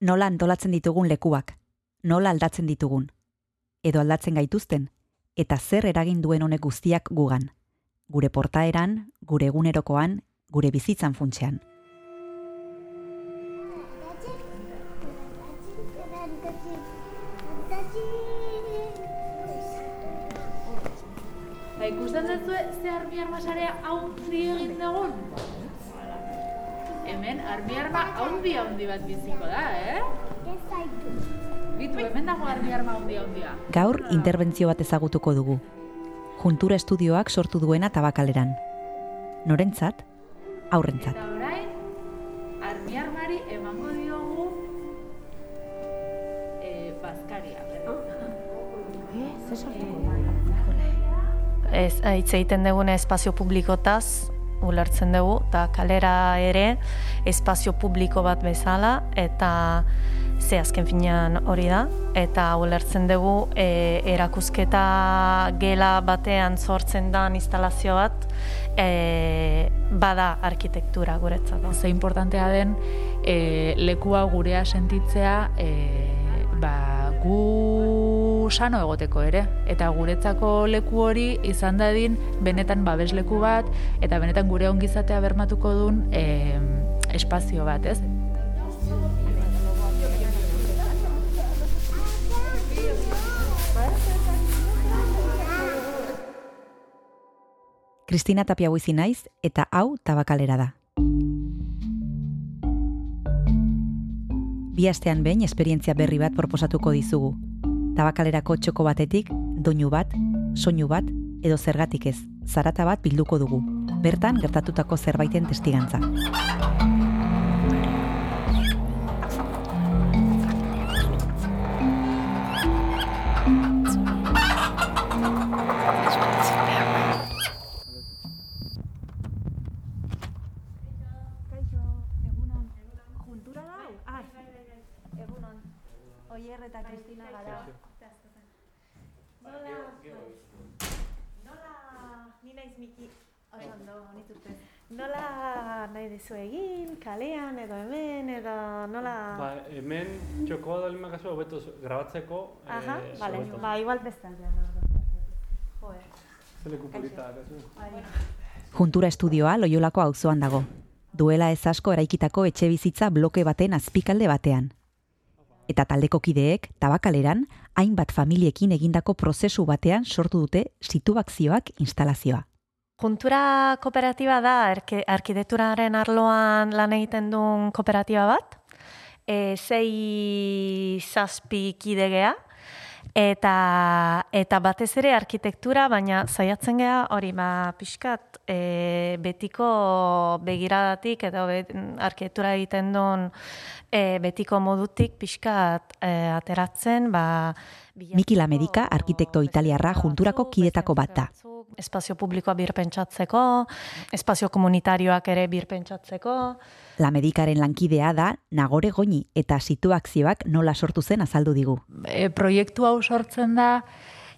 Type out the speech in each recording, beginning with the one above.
Nola antolatzen ditugun lekuak, nola aldatzen ditugun, edo aldatzen gaituzten, eta zer eragin duen honek guztiak gugan, gure portaeran, gure egunerokoan, gure bizitzan funtsean. Ba, ikusten duzu ze armi armasarea haundi egin dagoen? Hemen armi arma haundi haundi bat biziko da, eh? Bitu, hemen dago armi arma haundi haundia. Gaur interbentzio bat ezagutuko dugu. Juntura estudioak sortu duena tabakaleran. Norentzat? Aurrentzat. Eta orain, armi armari emango diogu eh, bazkaria. ez hitz egiten dugune espazio publikotaz ulertzen dugu eta kalera ere espazio publiko bat bezala eta ze azken finean hori da eta ulertzen dugu e, erakusketa gela batean sortzen da instalazio bat e, bada arkitektura guretzat. Ze importantea den e, lekua gurea sentitzea e, ba, gu sano egoteko ere. Eta guretzako leku hori izan dadin benetan babesleku bat eta benetan gure ongizatea bermatuko duen e, espazio bat, ez? Kristina Tapia Buizi naiz eta hau tabakalera da. Bi astean behin esperientzia berri bat proposatuko dizugu. Tabakalerako txoko batetik, doinu bat, soinu bat, edo zergatik ez, zarata bat bilduko dugu. Bertan gertatutako zerbaiten testigantza. Juntura Dizu egin, kalean edo hemen edo nola... Ba, hemen txokoa da lima kasu hobeto grabatzeko. Aha, eh, vale, ba, igual beste aldean ordu. Joder. Zeleku polita, kasu. Bai. Juntura estudioa Loiolako auzoan dago. Duela ez asko eraikitako etxe bizitza bloke baten azpikalde batean. Eta taldeko kideek, tabakaleran, hainbat familiekin egindako prozesu batean sortu dute situazioak instalazioa. Juntura kooperatiba da arke- arkitekturaren arloan lan egiten duen kooperatiba bat. E, sei zazpi kidegea. Eta, eta batez ere arkitektura, baina saiatzen gea hori ba, pixkat e, betiko begiradatik edo bet, arkitektura egiten duen e, betiko modutik pixkat e, ateratzen. Ba, Miki Lamedika, arkitekto italiarra, junturako kidetako bat da. Espazio publikoa birpentsatzeko, espazio komunitarioak ere birpentsatzeko. Lamedikaren lankidea da Nagore Goñi eta situazioak nola sortu zen azaldu digu. E, proiektu hau sortzen da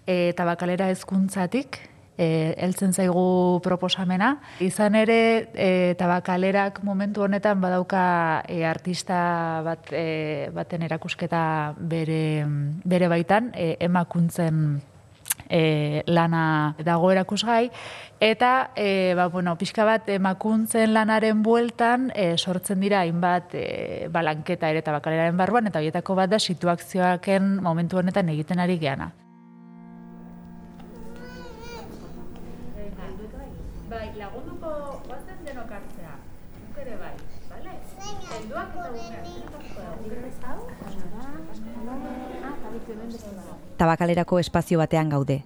e, tabakalera hezkuntzatik, e, heltzen zaigu proposamena. Izan ere, e, tabakalerak momentu honetan badauka e, artista bat, e, baten erakusketa bere, bere baitan, e, emakuntzen e, lana dago erakusgai, eta e, ba, bueno, pixka bat emakuntzen lanaren bueltan e, sortzen dira hainbat e, balanketa ere tabakaleraren barruan, eta horietako bat da situazioaken momentu honetan egiten ari geana. Bai, lagunduko guazen denok hartzea. Guk ere bai, bale? Helduak eta Tabakalerako espazio batean gaude.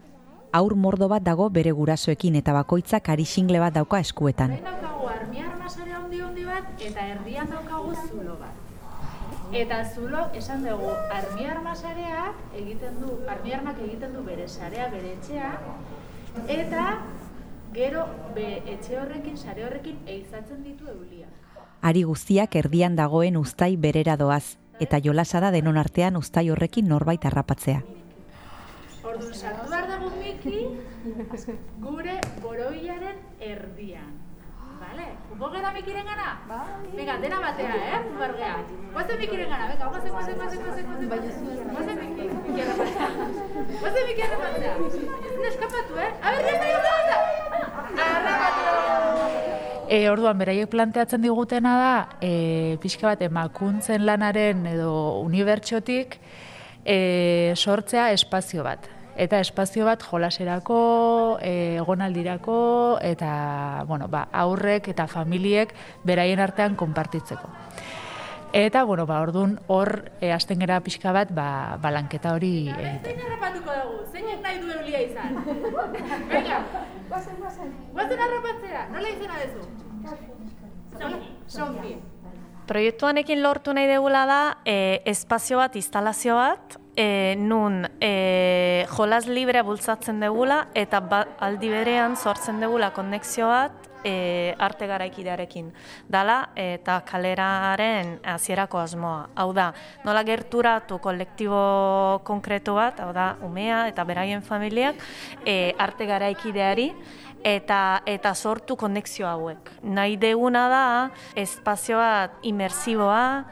Aur mordo bat dago bere gurasoekin eta bakoitzak ari xingle bat dauka eskuetan. Daukagu armi armasare handi handi bat eta erdian daukagu zulo bat. Eta zulo esan dugu armi armasarea egiten du, armi armak egiten du bere sarea, bere etxea eta gero be etxe horrekin, sare horrekin eizatzen ditu eulia. Ari guztiak erdian dagoen uztai berera doaz, eta jolasa da denon artean uztai horrekin norbait harrapatzea. Orduan sartu behar dago Miki gure boroilaren erdian. Vale? Gogera mikiren gana? Bai. Venga, dena batea, eh? Bergea. Guazen mikiren gana, venga, guazen, guazen, guazen, guazen, guazen, guazen, guazen mikiren batea. Guazen mikiren batea. Ez eskapatu, eh? A ber, E, orduan, beraiek planteatzen digutena da, e, pixka bat, emakuntzen lanaren edo unibertsotik, e, sortzea espazio bat eta espazio bat jolaserako, eh, egonaldirako eta bueno, ba, aurrek eta familiek beraien artean konpartitzeko. Eta, bueno, ba, orduan hor e, hasten gera pixka bat, ba, balanketa hori egiten. Zein harrapatuko dugu? Zein nahi du eulia izan? Venga! Guazen, guazen. Guazen harrapatzea? Nola izena dezu? Sofi. Proiektuan ekin lortu nahi degula da, e, espazio bat, instalazio bat, e, nun e, jolas libre bultzatzen degula eta ba, aldi berean sortzen degula konexio bat e, arte garaikidearekin. Dala eta kaleraren hasierako asmoa. Hau da, nola gerturatu kolektibo konkretu bat, hau da, umea eta beraien familiak e, arte garaikideari eta eta sortu konexio hauek. Nahi deguna da espazio bat imersiboa,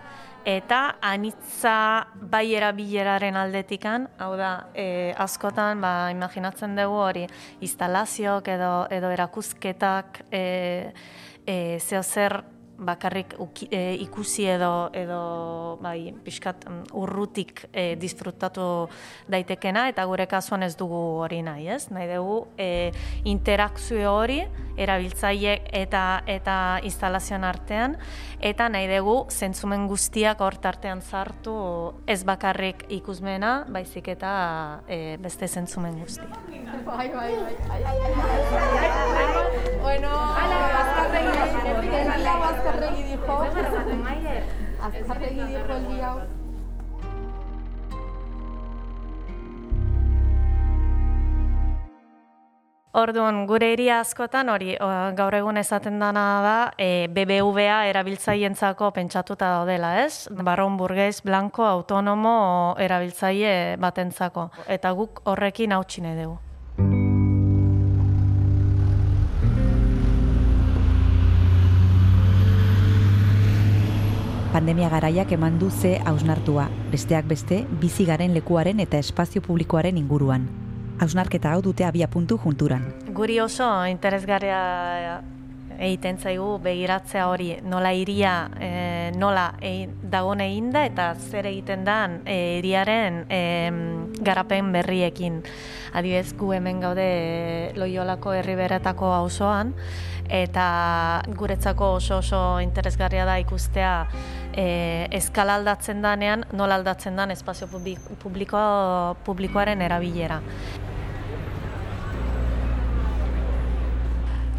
eta anitza bai erabileraren aldetikan, hau da, e, askotan, ba, imaginatzen dugu hori, instalazioak edo, edo erakuzketak, e, e, zeo zer bakarrik uki, e, ikusi edo edo bai pixkat mm, urrutik e, disfrutatu daitekena eta gure kasuan ez dugu hori nahi, ez? Nahi dugu e, interakzio hori erabiltzaile eta eta instalazioan artean eta nahi dugu zentzumen guztiak hort artean sartu ez bakarrik ikusmena, baizik eta e, beste zentzumen guztiak. Bai, bai, bai. Bueno, azkarregi dijo. Azkarregi dijo el día. Orduan, gure iria askotan hori gaur egun esaten dana da e, BBVA erabiltzaientzako pentsatuta daudela, ez? Barron burgez, blanco, autonomo erabiltzaile batentzako. Eta guk horrekin hautsine dugu. Pandemia garaiak eman du ze hausnartua, besteak beste, bizi garen lekuaren eta espazio publikoaren inguruan. Hausnarketa hau dute abia puntu junturan. Guri oso interesgarria egiten zaigu begiratzea hori nola iria e, nola e, dagoen egin da eta zer egiten dan e, iriaren e, garapen berriekin. Adibez gu hemen gaude loiolako herriberetako auzoan eta guretzako oso oso interesgarria da ikustea e, eskala aldatzen danean, nola aldatzen dan espazio publiko, publikoaren erabilera.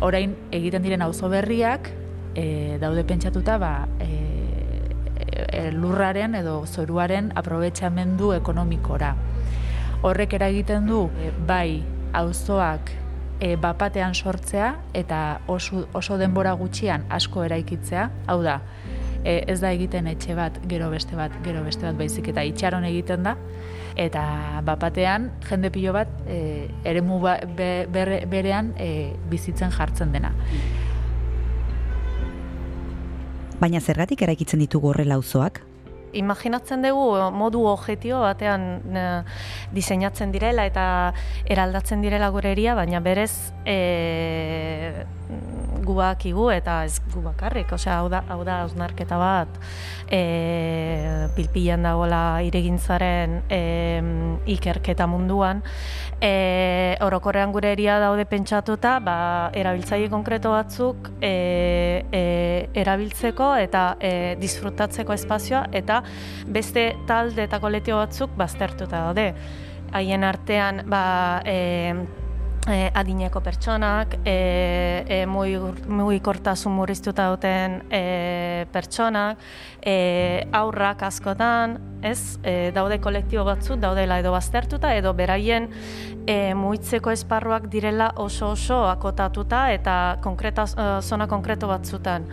Orain egiten diren auzo berriak e, daude pentsatuta ba, e, e, lurraren edo zoruaren aprobetxamendu ekonomikora. Horrek eragiten du e, bai auzoak e, bapatean sortzea eta oso, oso denbora gutxian asko eraikitzea, hau da, e, ez da egiten etxe bat, gero beste bat, gero beste bat baizik eta itxaron egiten da, eta bapatean jende pilo bat e, eremu ba, berean e, bizitzen jartzen dena. Baina zergatik eraikitzen ditugu horrela auzoak? Imaginatzen dugu modu objetio batean e, diseinatzen direla eta eraldatzen direla gure eria, baina berez e, guak igu eta ez gu bakarrik, osea, hau da, hau da ausnarketa bat. E, pilpilan dagoela iregintzaren e, ikerketa munduan, e, orokorrean gure eria daude pentsatuta, ba, erabiltzaile konkreto batzuk e, e, erabiltzeko eta e, disfrutatzeko espazioa eta beste talde eta koletio batzuk baztertuta daude. Haien artean, ba, e, e, adineko pertsonak, e, e, mugikortasun murriztuta duten e, pertsonak, e, aurrak askotan, ez, e, daude kolektibo batzu, daudela edo baztertuta, edo beraien e, muitzeko esparruak direla oso oso akotatuta eta konkreta, zona konkreto batzutan.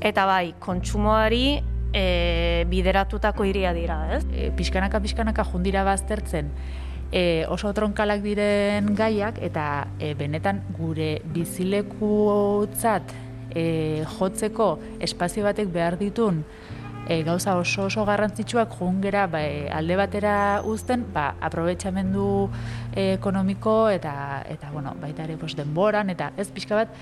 Eta bai, kontsumoari e, bideratutako iria dira, ez? E, pixkanaka, pixkanaka jundira baztertzen, e, oso tronkalak diren gaiak eta e, benetan gure bizilekutzat e, jotzeko espazio batek behar ditun e, gauza oso oso garrantzitsuak jungera ba, e, alde batera uzten, ba, aprobetxamendu e, ekonomiko eta, eta bueno, baita ere pues, denboran, eta ez pixka bat,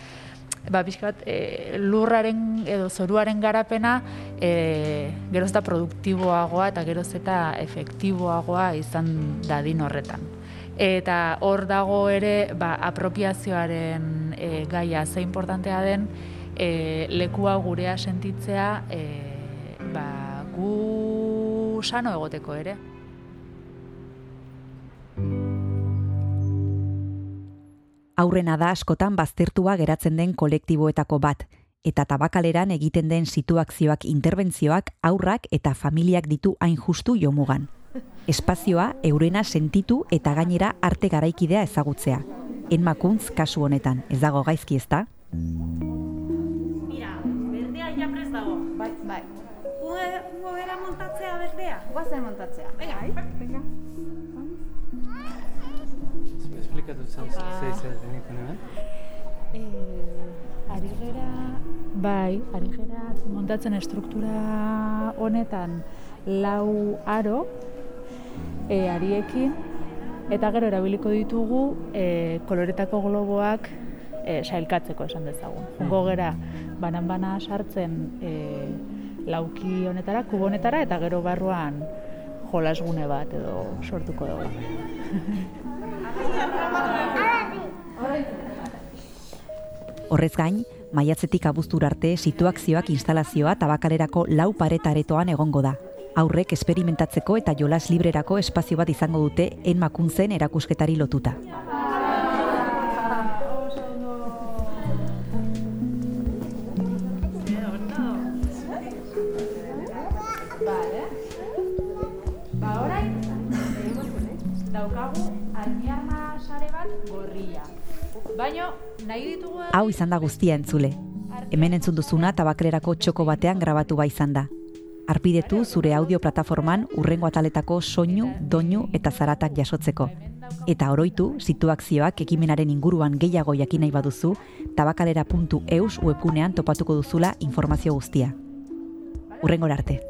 ba, pixka bat, e, lurraren edo zoruaren garapena e, geroz eta produktiboagoa eta geroz eta efektiboagoa izan dadin horretan. Eta hor dago ere ba, apropiazioaren e, gaia ze importantea den e, lekua gurea sentitzea e, ba, gu sano egoteko ere. Aurrena da askotan baztertua geratzen den kolektiboetako bat, eta tabakaleran egiten den situazioak interbentzioak aurrak eta familiak ditu hain justu jomugan. Espazioa eurena sentitu eta gainera arte garaikidea ezagutzea. Enmakuntz kasu honetan, ez dago gaizki ezta? Mira, berdea ja prez dago. Bai, bai. Ungo bera montatzea berdea? Guazen montatzea. Venga, bai. Venga. Esplikatu zen, zei zer denik hemen? Eh, ari gera, bai, ari gera montatzen estruktura honetan lau aro e, ariekin eta gero erabiliko ditugu e, koloretako globoak e, sailkatzeko esan dezagun. Jungo gera banan-bana sartzen e, lauki honetara, kubo honetara eta gero barruan jolasgune bat edo sortuko dugu. Horrez gain, maiatzetik abuztur arte situazioak instalazioa tabakalerako lau paretaretoan egongo da. Aurrek esperimentatzeko eta jolas librerako espazio bat izango dute enmakuntzen erakusketari lotuta. Baino, nahi ditugu... Hau izan da guztia entzule. Hemen entzun duzuna tabaklerako txoko batean grabatu bai izan da. Arpidetu zure audio plataforman urrengo ataletako soinu, doinu eta zaratak jasotzeko. Eta oroitu, situazioak ekimenaren inguruan gehiago jakin nahi baduzu, tabakalera.eus webgunean topatuko duzula informazio guztia. Urrengo arte.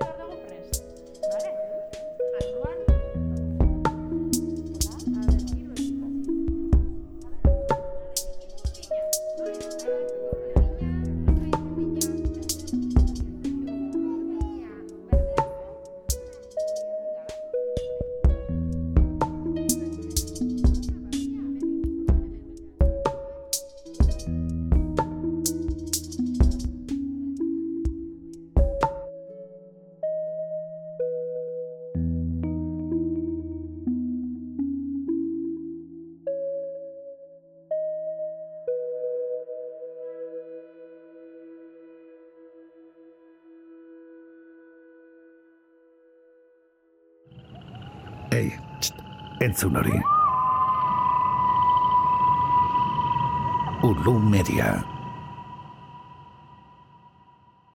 Ei, txt, entzun hori. Ulu Media.